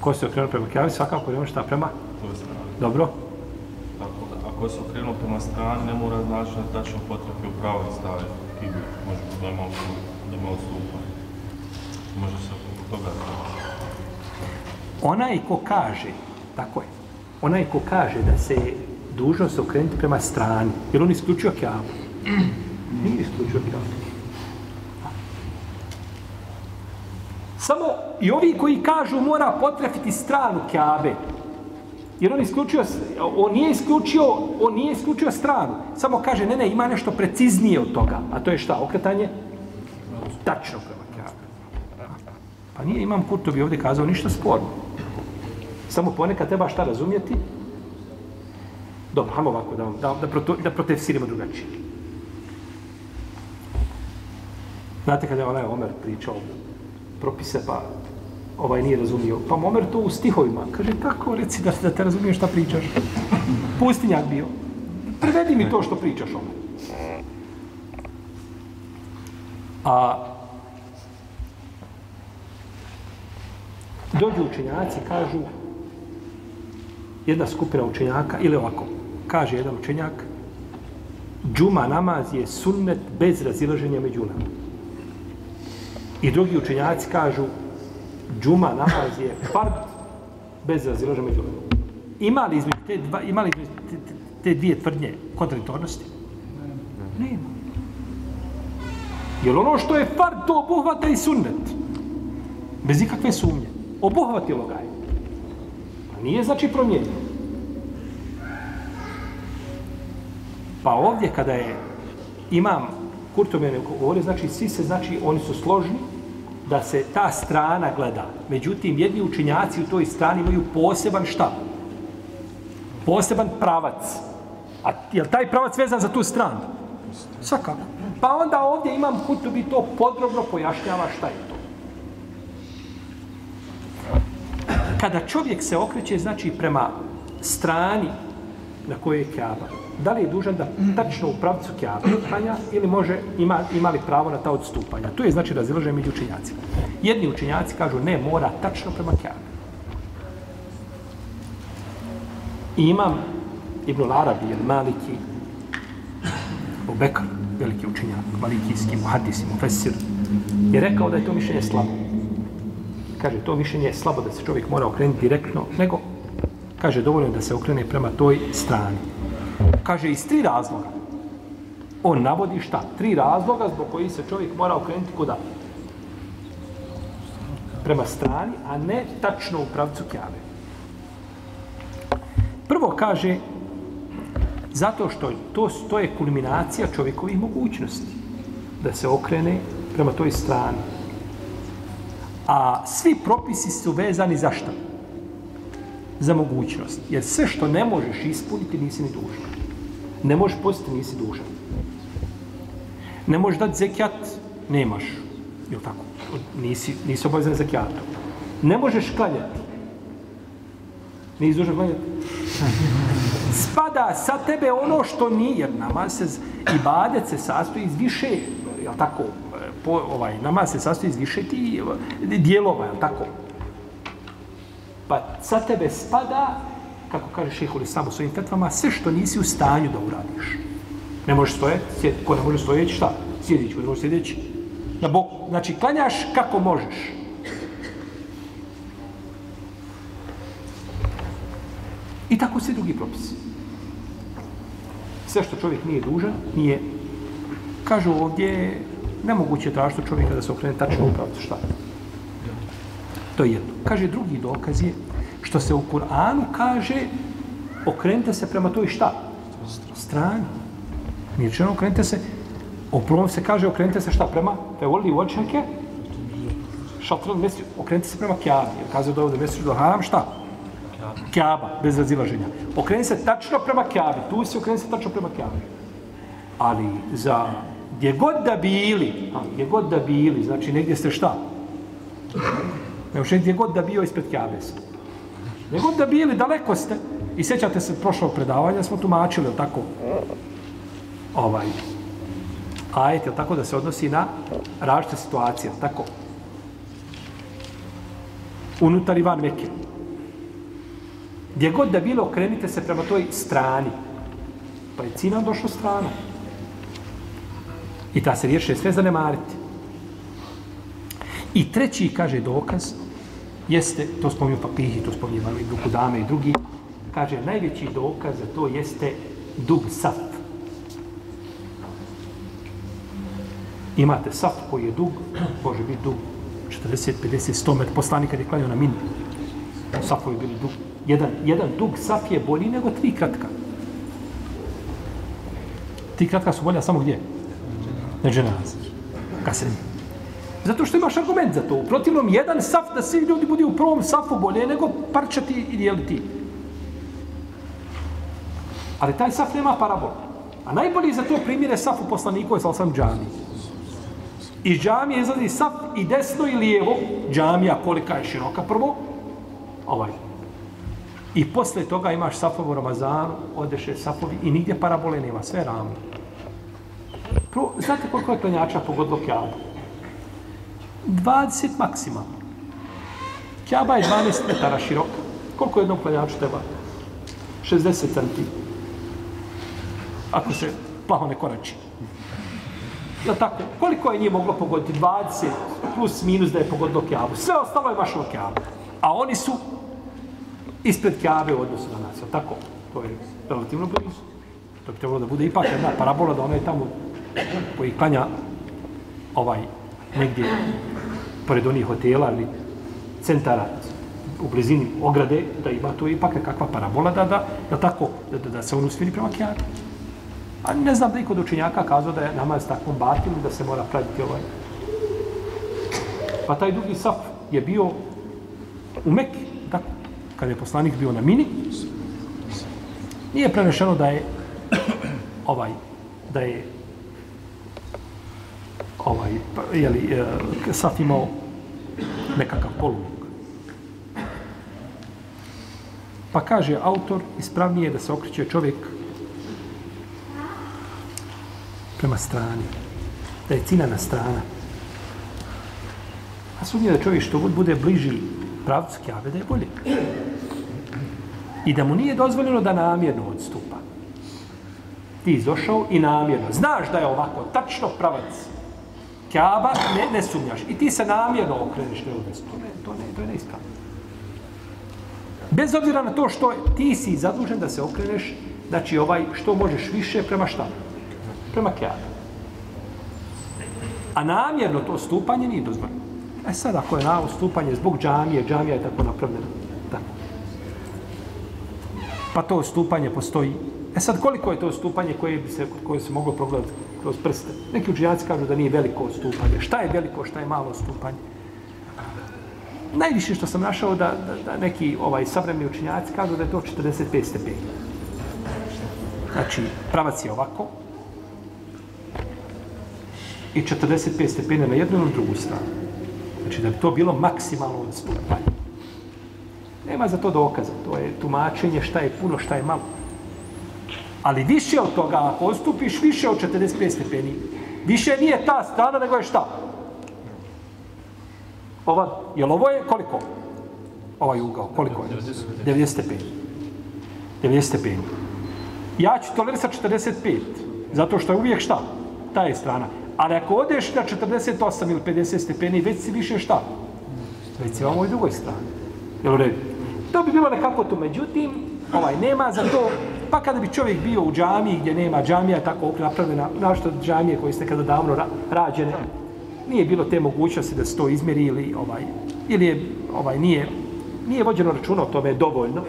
ko se okrenuo prema Kjabi, svakako ima šta prema? To je strana. Dobro, Tako da, ako se okrenuo prema strani, ne mora znači da tačno potrebi u pravoj stavi kibli. Može da ima, da ima odstupanje. Može se oko toga znači. Onaj ko kaže, tako je, onaj ko kaže da se je dužno se okrenuti prema strani, jer on isključio Kjabu. Nije isključio Kjabu. Samo i ovi koji kažu mora potrefiti stranu Kjabe, jer on isključio, on nije isključio, on nije isključio stranu. Samo kaže, ne, ne, ima nešto preciznije od toga. A to je šta? Okretanje? Tačno prema Kjabe. Pa nije imam Kurtobi ovdje kazao ništa sporno. Samo ponekad treba šta razumjeti? Dobro, hajmo ovako da, vam- da, da, proto, da protefsirimo drugačije. Znate kada je onaj Omer pričao propise, pa ovaj nije razumio. Pa Omer to u stihovima. Kaže, kako reci da, da te razumiješ šta pričaš? Pustinjak bio. Prevedi mi to što pričaš Omer. A dođu učenjaci, kažu, jedna skupina učenjaka, ili ovako, kaže jedan učenjak, džuma namaz je sunnet bez razilaženja među nama. I drugi učenjaci kažu, džuma namaz je fard bez razilaženja među nama. Ima li između te, dva, ima li između te, te, te dvije tvrdnje kontradiktornosti? Nema. Jer ono što je fard, to obuhvata i sunnet. Bez ikakve sumnje. Obuhvatilo ga je. Nije znači promijenio. Pa ovdje kada je imam Kurtomene govorio, znači svi se, znači oni su složni da se ta strana gleda. Međutim, jedni učinjaci u toj strani imaju poseban šta? Poseban pravac. A je li taj pravac vezan za tu stranu? Svakako. Pa onda ovdje imam Kurtobi to podrobno pojašnjava šta je Kada čovjek se okreće, znači prema strani na kojoj je Kjaba, da li je dužan da tačno u pravcu Kaaba klanja ili može, ima, ima li pravo na ta odstupanja. Tu je znači razilaženje među učenjacima. Jedni učenjaci kažu ne, mora tačno prema Kaaba. I imam Ibn Arabi, ili Maliki, Bekr, veliki učenjak, malikijski, muhadisi, i mufesir, je rekao da je to mišljenje slabo. Kaže, to mišljenje je slabo da se čovjek mora okrenuti direktno, nego, kaže, dovoljno da se okrene prema toj strani. Kaže, iz tri razloga. On navodi šta? Tri razloga zbog koji se čovjek mora okrenuti kuda? Prema strani, a ne tačno u pravcu kjave. Prvo kaže, zato što to, to je kulminacija čovjekovih mogućnosti. Da se okrene prema toj strani. A svi propisi su vezani za šta? Za mogućnost. Jer sve što ne možeš ispuniti, nisi ni dužan. Ne možeš postiti, nisi dužan. Ne možeš dati zekijat, nemaš. Jel tako? Nisi, nisi obavezan zekijatom. Ne možeš klanjati. Nisi dužan klanjati. Spada sa tebe ono što nije, jer namaz se, ibadet se sastoji iz više, jel tako, po, ovaj, namaz se sastoji iz više ti dijelova, je tako? Pa sa tebe spada, kako kaže šehol Islam u svojim fetvama, sve što nisi u stanju da uradiš. Ne možeš stojati, sjed, ko ne može stojeći, šta? Sjedići, ko ne može sjedeći. Na boku. Znači, klanjaš kako možeš. I tako svi drugi propisi. Sve što čovjek nije dužan, nije, kažu ovdje, nemoguće je tražiti čovjeka da se okrene tačno u pravcu šta. To je jedno. Kaže, drugi dokaz je što se u Kur'anu kaže okrenite se prema toj šta? Strani. Nije čeno okrenite se, u prvom se kaže okrenite se šta prema? Te voli očake? Šatran mesi, okrenite se prema Kjabi. Jer kaže da ovdje mesi do haram, šta? Kjaba, bez razilaženja. Okreni se tačno prema Kjabi. Tu si okreni se tačno prema Kjabi. Ali za gdje god da bili, a gdje god da bili, znači negdje ste šta? Ne ušte gdje god da bio ispred Kjabe ste. Gdje god da bili, daleko ste. I sjećate se prošlog predavanja, smo tumačili, jel tako? Ovaj. Ajet, jel tako da se odnosi na različite situacije, tako? Unutar i van Mekke. Gdje god da bilo, okrenite se prema toj strani. Pa je cina došla strana. I ta se riješi sve zanemariti. I treći, kaže dokaz, jeste, to spominju papihi, to spominju i Dukudame i drugi, kaže, najveći dokaz za to jeste dug saf. Imate saf koji je dug, može biti dug 40, 50, 100 metara. Poslanik kad je klanio na min, safovi bili dug. Jedan, jedan dug saf je bolji nego tri kratka. Tri kratka su bolja samo gdje? Na dženazi. Kasem. Zato što imaš argument za to. U protivnom, jedan saf da svi ljudi budu u prvom safu bolje nego parčati i dijeliti. Ali taj saf nema parabola. A najbolji za to primjer je saf u poslaniku je sam džami. Iz džamije izlazi saf i desno i lijevo, džamija kolika je široka prvo, ovaj. I posle toga imaš safovu Ramazanu, odeše safovi i nigdje parabole nema, sve ravno. Pro, znate koliko je klanjača pogodilo Kjabu? 20 maksimalno. Kjaba je 12 metara široka. Koliko jednom klanjaču treba? 60 cm. Ako se plaho ne korači. Ja tako, koliko je nije moglo pogoditi? 20 plus minus da je pogodilo Kjabu. Sve ostalo je mašalo Kjabu. A oni su ispred Kjabe u odnosu na nas. Tako, to je relativno blizu. To bi trebalo da bude ipak jedna parabola da ona je tamo koji klanja ovaj negdje pored onih hotela ili centara u blizini ograde, da ima to ipak kakva parabola da, da, da tako, da, da, da se on usmiri prema Kjabe. A ne znam da je kod učenjaka kazao da je namaz takvom batim da se mora praviti ovaj. Pa taj drugi saf je bio u Mekke, tako, kad je poslanik bio na mini, nije prenešeno da je ovaj, da je ovaj, jeli, e, saf imao nekakav poluvuk. Pa kaže autor, ispravnije je da se okreće čovjek prema strani. Da je cinana strana. A sudnije da čovjek što bude bliži pravcu kjave, da je bolje. I da mu nije dozvoljeno da namjerno odstupa. Ti izošao i namjerno. Znaš da je ovako, tačno pravac. Kjaba, ne, ne sumnjaš. I ti se namjerno okreneš na udes. To ne, to ne, to je neispravno. Bez obzira na to što ti si zadužen da se okreneš, znači ovaj, što možeš više prema šta? Prema kjabe. A namjerno to stupanje nije dozvoljeno. E sad, ako je na stupanje zbog džamije, džamija je tako napravljena. Tako. Pa to stupanje postoji. E sad, koliko je to stupanje koje bi se, koje se moglo progledati kroz prste? Neki učinjaci kažu da nije veliko stupanje. Šta je veliko, šta je malo stupanje? Najviše što sam našao da, da, da neki ovaj savremni učinjaci kažu da je to 45 stepeni. Znači, pravac je ovako, i 45 stepeni na jednu i na drugu stranu. Znači da bi to bilo maksimalno odstupanje. Nema za to dokaza. To je tumačenje šta je puno, šta je malo. Ali više od toga, ako odstupiš više od 45 stepeni, više nije ta strana, nego je šta? Ova, jel ovo je koliko? Ovaj ugao, koliko je? 90 stepeni. 90 stepeni. Ja ću tolerisati 45, zato što je uvijek šta? Ta je strana. Ali ako odeš na 48 ili 50 stepeni, već si više šta? Već si vam ovoj drugoj strani. Jel u redu? To bi bilo nekako to. Međutim, ovaj, nema za to, pa kada bi čovjek bio u džamiji gdje nema džamija tako napravljena, našto džamije koje ste kada davno ra rađene, nije bilo te mogućnosti da se to izmjeri ili, ovaj, ili je, ovaj, nije, nije vođeno računa o tome dovoljno.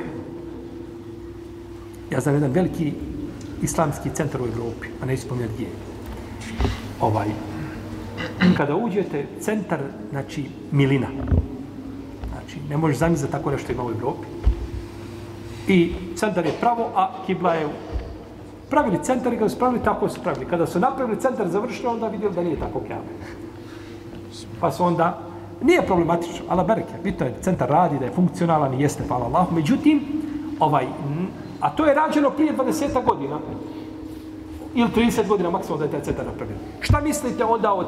Ja znam jedan veliki islamski centar u Evropi, a ne ispomljati gdje ovaj, kada uđete, centar, znači, milina. Znači, ne možeš zamisliti tako nešto ima u Evropi. I centar je pravo, a kibla je pravili centar i kada su pravili, tako su pravili. Kada su napravili centar završili, onda vidjeli da nije tako kjave. Pa su onda, nije problematično, ala bereke, bitno je, centar radi, da je funkcionalan i jeste, hvala Allah. Međutim, ovaj, a to je rađeno prije 20 godina ili 30 godina maksimum da je taj centar napravljen. Šta mislite onda o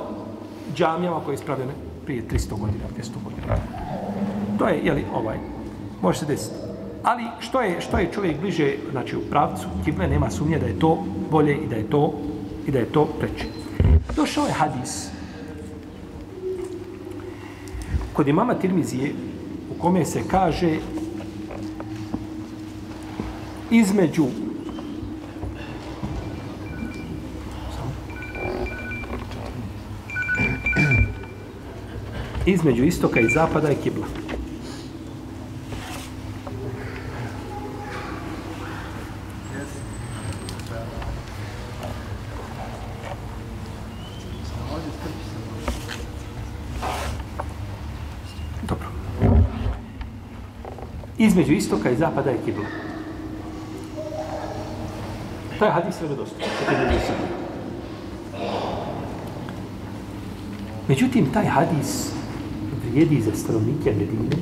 džamijama koje je ispravljene prije 300 godina, 200 godina? To je, jeli, ovaj, može se desiti. Ali što je, što je čovjek bliže, znači u pravcu, kible nema sumnje da je to bolje i da je to i da je to preče. Došao je hadis kod imama Tirmizije u kome se kaže između između istoka i zapada je kibla. Dobro. Između istoka i zapada je kibla. Taj hadis je vjerodostojan. Međutim, taj hadis vrijedi za stanovnike Medine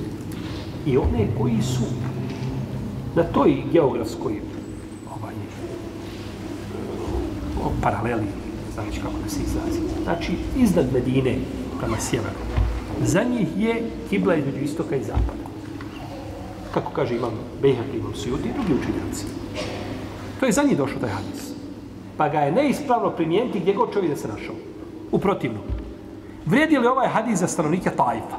i one koji su na toj geografskoj ovaj, o, paraleli, znači kako da se izrazi. Znači, iznad Medine prema sjeveru. Za njih je kibla između istoka i zapada. Kako kaže imam Bejhek, imam Sujudi i drugi učinjaci. To je za njih došao taj hadis. Pa ga je neispravno primijeniti gdje god čovjek da se našao. U protivnom. Vrijedi li ovaj hadis za stanovnike Tajfa?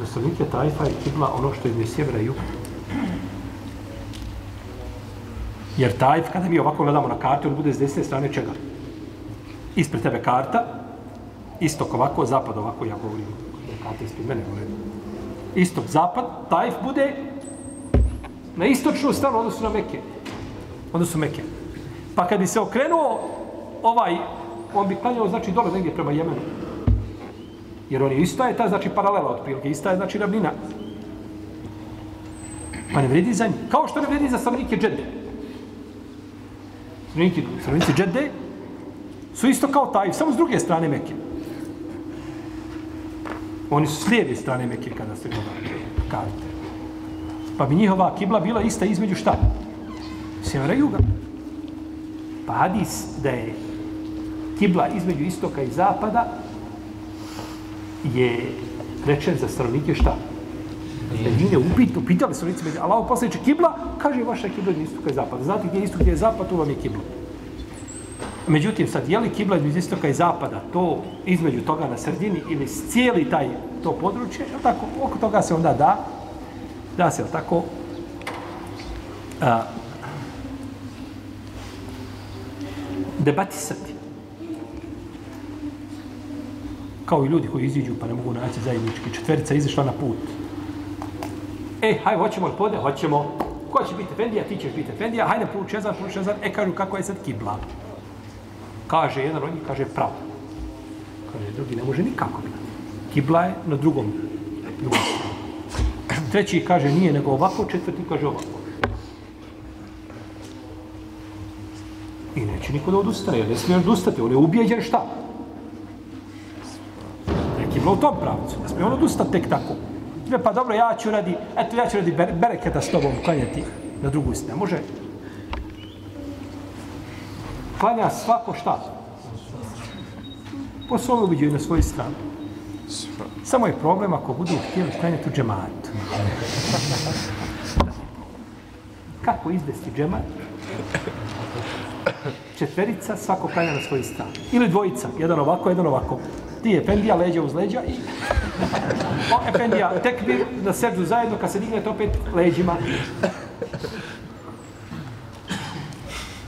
Za stanovnike Tajfa je kibla ono što je iz sjevera i juga. Jer Tajf, kada mi ovako gledamo na kartu, on bude s desne strane čega? Ispred tebe karta, istok ovako, zapad ovako, ja govorim, karta ispred mene, govorim. Istok, zapad, Tajf bude na istočnu stranu, odnosno na Mekke. Odnosno Mekke. Pa kad bi se okrenuo ovaj, on bi klanjao, znači, dole negdje prema Jemenu. Jer on je isto je ta, znači, paralela od prilike, ista je, znači, ravnina. Pa ne vredi za njih. Kao što ne vredi za stanovnike Džede. Stanovnike, stanovnici Džede su isto kao taj, samo s druge strane Mekke. Oni su s lijeve strane Mekke kada se gleda karte. Pa bi njihova kibla bila ista između šta? Sjevera i juga. Pa hadis da je kibla između istoka i zapada je rečen za stanovnike šta? Medine upit, upitali lice Medine, Allaho poslaniče kibla, kaže vaša kibla između istoka i zapada. Znate gdje je istok, gdje je zapad, tu vam je kibla. Međutim, sad, je li kibla između istoka i zapada, to između toga na sredini ili cijeli taj to područje, je tako, oko toga se onda da, da se, je tako, a, debatisati. Kao i ljudi koji iziđu pa ne mogu naći zajednički. Četverica izašla na put. E, hajde, hoćemo li pode? Hoćemo. Ko će biti Efendija? Ti ćeš biti Efendija. Hajde, pruči Ezan, pruči Ezan. E, kažu, kako je sad kibla? Kaže jedan od njih, kaže pravo. Kaže, drugi ne može nikako biti. Kibla je na drugom. drugom. Treći kaže, nije nego ovako, četvrti kaže ovako. I neće niko da odustane, jer ne smije odustati, on je ubijeđen šta? Neki bilo u tom pravcu, ne smije on odustati tek tako. Ne, pa dobro, ja ću radi, eto, ja ću radi bereketa s tobom klanjati na drugu stranu. Može? Klanja svako šta? Po svom ubiđaju na svoju stranu. Samo je problem ako budu htjeli klanjati u džematu. Kako izvesti džemat? četverica, svako klanja na svoju stranu. Ili dvojica, jedan ovako, jedan ovako. Ti je pendija, leđa uz leđa i... O, Efendija, tekbir, na srđu zajedno, kad se dignete opet leđima.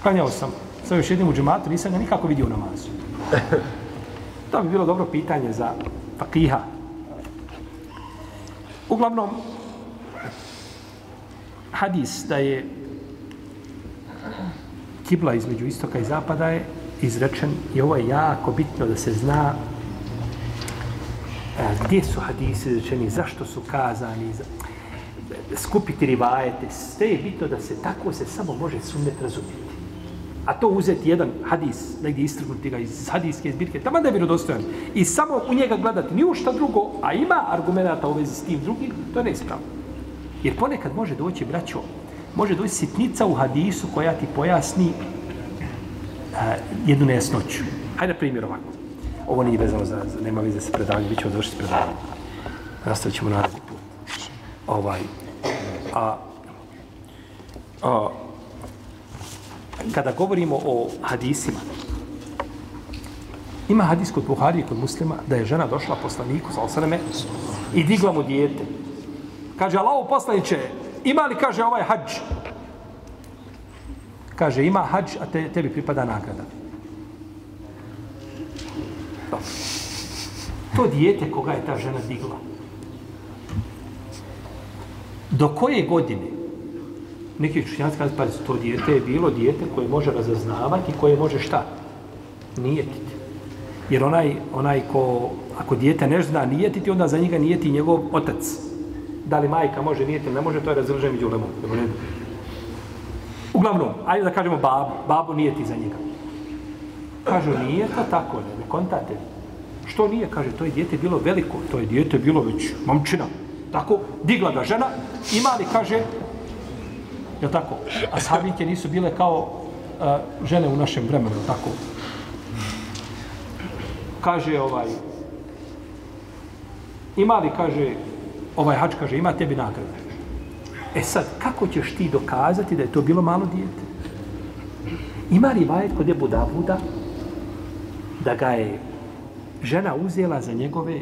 Klanjao sam sa još jednim u džematu, nisam ga nikako vidio u namazu. To bi bilo dobro pitanje za fakiha. Uglavnom, hadis da je kibla između istoka i zapada je izrečen i ovo je jako bitno da se zna e, gdje su hadisi izrečeni, zašto su kazani, za, skupiti rivajete, sve je bitno da se tako se samo može sunnet razumjeti. A to uzeti jedan hadis, negdje istrgnuti ga iz hadiske zbirke, tamo da je vjerodostojan. I samo u njega gledati ni u šta drugo, a ima argumenta u vezi s tim drugim, to je neispravno. Jer ponekad može doći, braćo, može doći sitnica u hadisu koja ti pojasni a, jednu nejasnoću. Hajde primjer ovako. Ovo nije vezano za, za nema veze sa predavanjem, bit ćemo završiti predavanje. Nastavit ćemo naredni put. Ovaj, a, a, kada govorimo o hadisima, ima hadis kod Buhari i kod muslima da je žena došla poslaniku, sa osaname, i digla mu dijete. Kaže, Allaho poslaniće, ima li, kaže, ovaj hađ? Kaže, ima hađ, a te, tebi pripada nagrada. To dijete koga je ta žena digla. Do koje godine? Neki učinjaci kažu, pa to dijete je bilo dijete koje može razaznavati, koje može šta? Nijetiti. Jer onaj, onaj ko, ako dijete ne zna nijetiti, onda za njega nijeti njegov otac Da li majka može nijeti ne može, to je razilaženje među ulemom. Uglavnom, ajde da kažemo babu, babu nijeti za njega. Kažu, nije to tako, ne, ne kontate. Što nije? Kaže, to je dijete bilo veliko, to je dijete bilo već momčina. Tako, digla ga žena, ima li, kaže, je tako? A sahabinke nisu bile kao uh, žene u našem vremenu, tako? Kaže, ovaj, ima li, kaže, ovaj hač kaže, ima tebi nagrada. E sad, kako ćeš ti dokazati da je to bilo malo dijete? Ima li vajet kod Ebu Davuda da ga je žena uzela za njegove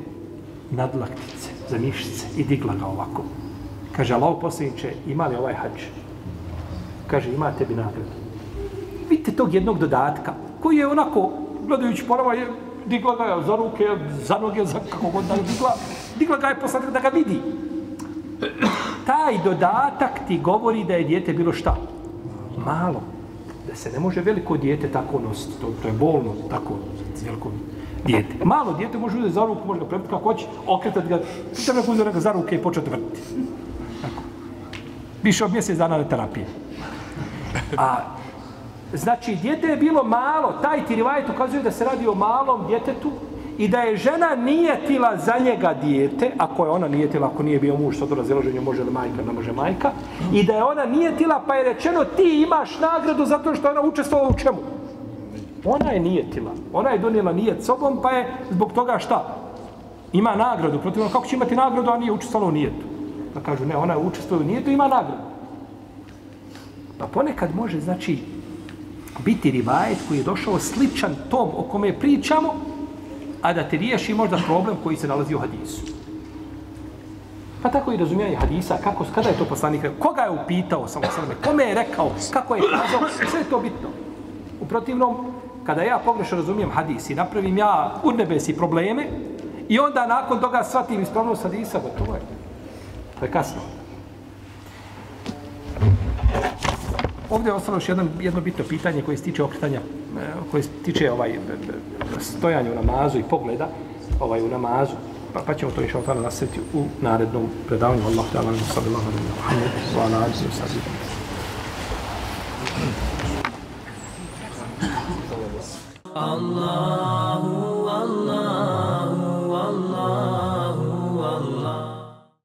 nadlaktice, za mišice i digla ga ovako. Kaže, Allah posljedniče, ima li ovaj hač? Kaže, ima tebi nagradu. Vidite tog jednog dodatka, koji je onako, gledajući porava, je digla ga je za ruke, za noge, za kako god da je digla, digla ga je posljednika da ga vidi. Taj dodatak ti govori da je dijete bilo šta? Malo. Da se ne može veliko dijete tako nositi. To, to je bolno, tako, veliko dijete. Malo dijete može uzeti za ruku, može ga prepiti kako hoće, okretati ga, treba neko uzeti ga za ruke i početi vrtiti. Tako. Više od mjesec dana na terapije. A, znači, dijete je bilo malo, taj ti rivajet ukazuje da se radi o malom djetetu i da je žena nijetila za njega dijete, ako je ona nijetila, ako nije bio muž, sad u razilaženju može li majka, ne može majka, i da je ona nijetila, pa je rečeno ti imaš nagradu zato što je ona učestvovala u čemu? Ona je nijetila. Ona je donijela nijet sobom, pa je zbog toga šta? Ima nagradu. Protivno, kako će imati nagradu, a nije učestvovala u nijetu? Da kažu, ne, ona je učestvovala u nijetu, ima nagradu. Pa ponekad može, znači, biti rivajet koji je došao sličan tom o kome pričamo, a da te riješi možda problem koji se nalazi u hadisu. Pa tako i razumijanje hadisa, kako, kada je to poslanik, koga je upitao samo sveme, kome je rekao, kako je kazao, sve je to bitno. U protivnom, kada ja pogrešno razumijem hadis i napravim ja u nebesi probleme i onda nakon toga shvatim ispravnost hadisa, gotovo je. To je kasno ovdje je ostalo još jedno, jedno bitno pitanje koje se tiče okretanja, e, koje se tiče ovaj, e, stojanja u namazu i pogleda ovaj, u namazu. Pa, pa ćemo to išao tamo nastaviti u narednom predavanju. Allah, te alam, sada Allah, sada Allah, sada Allah, sada Allah, sada Allah, Allah, Allah,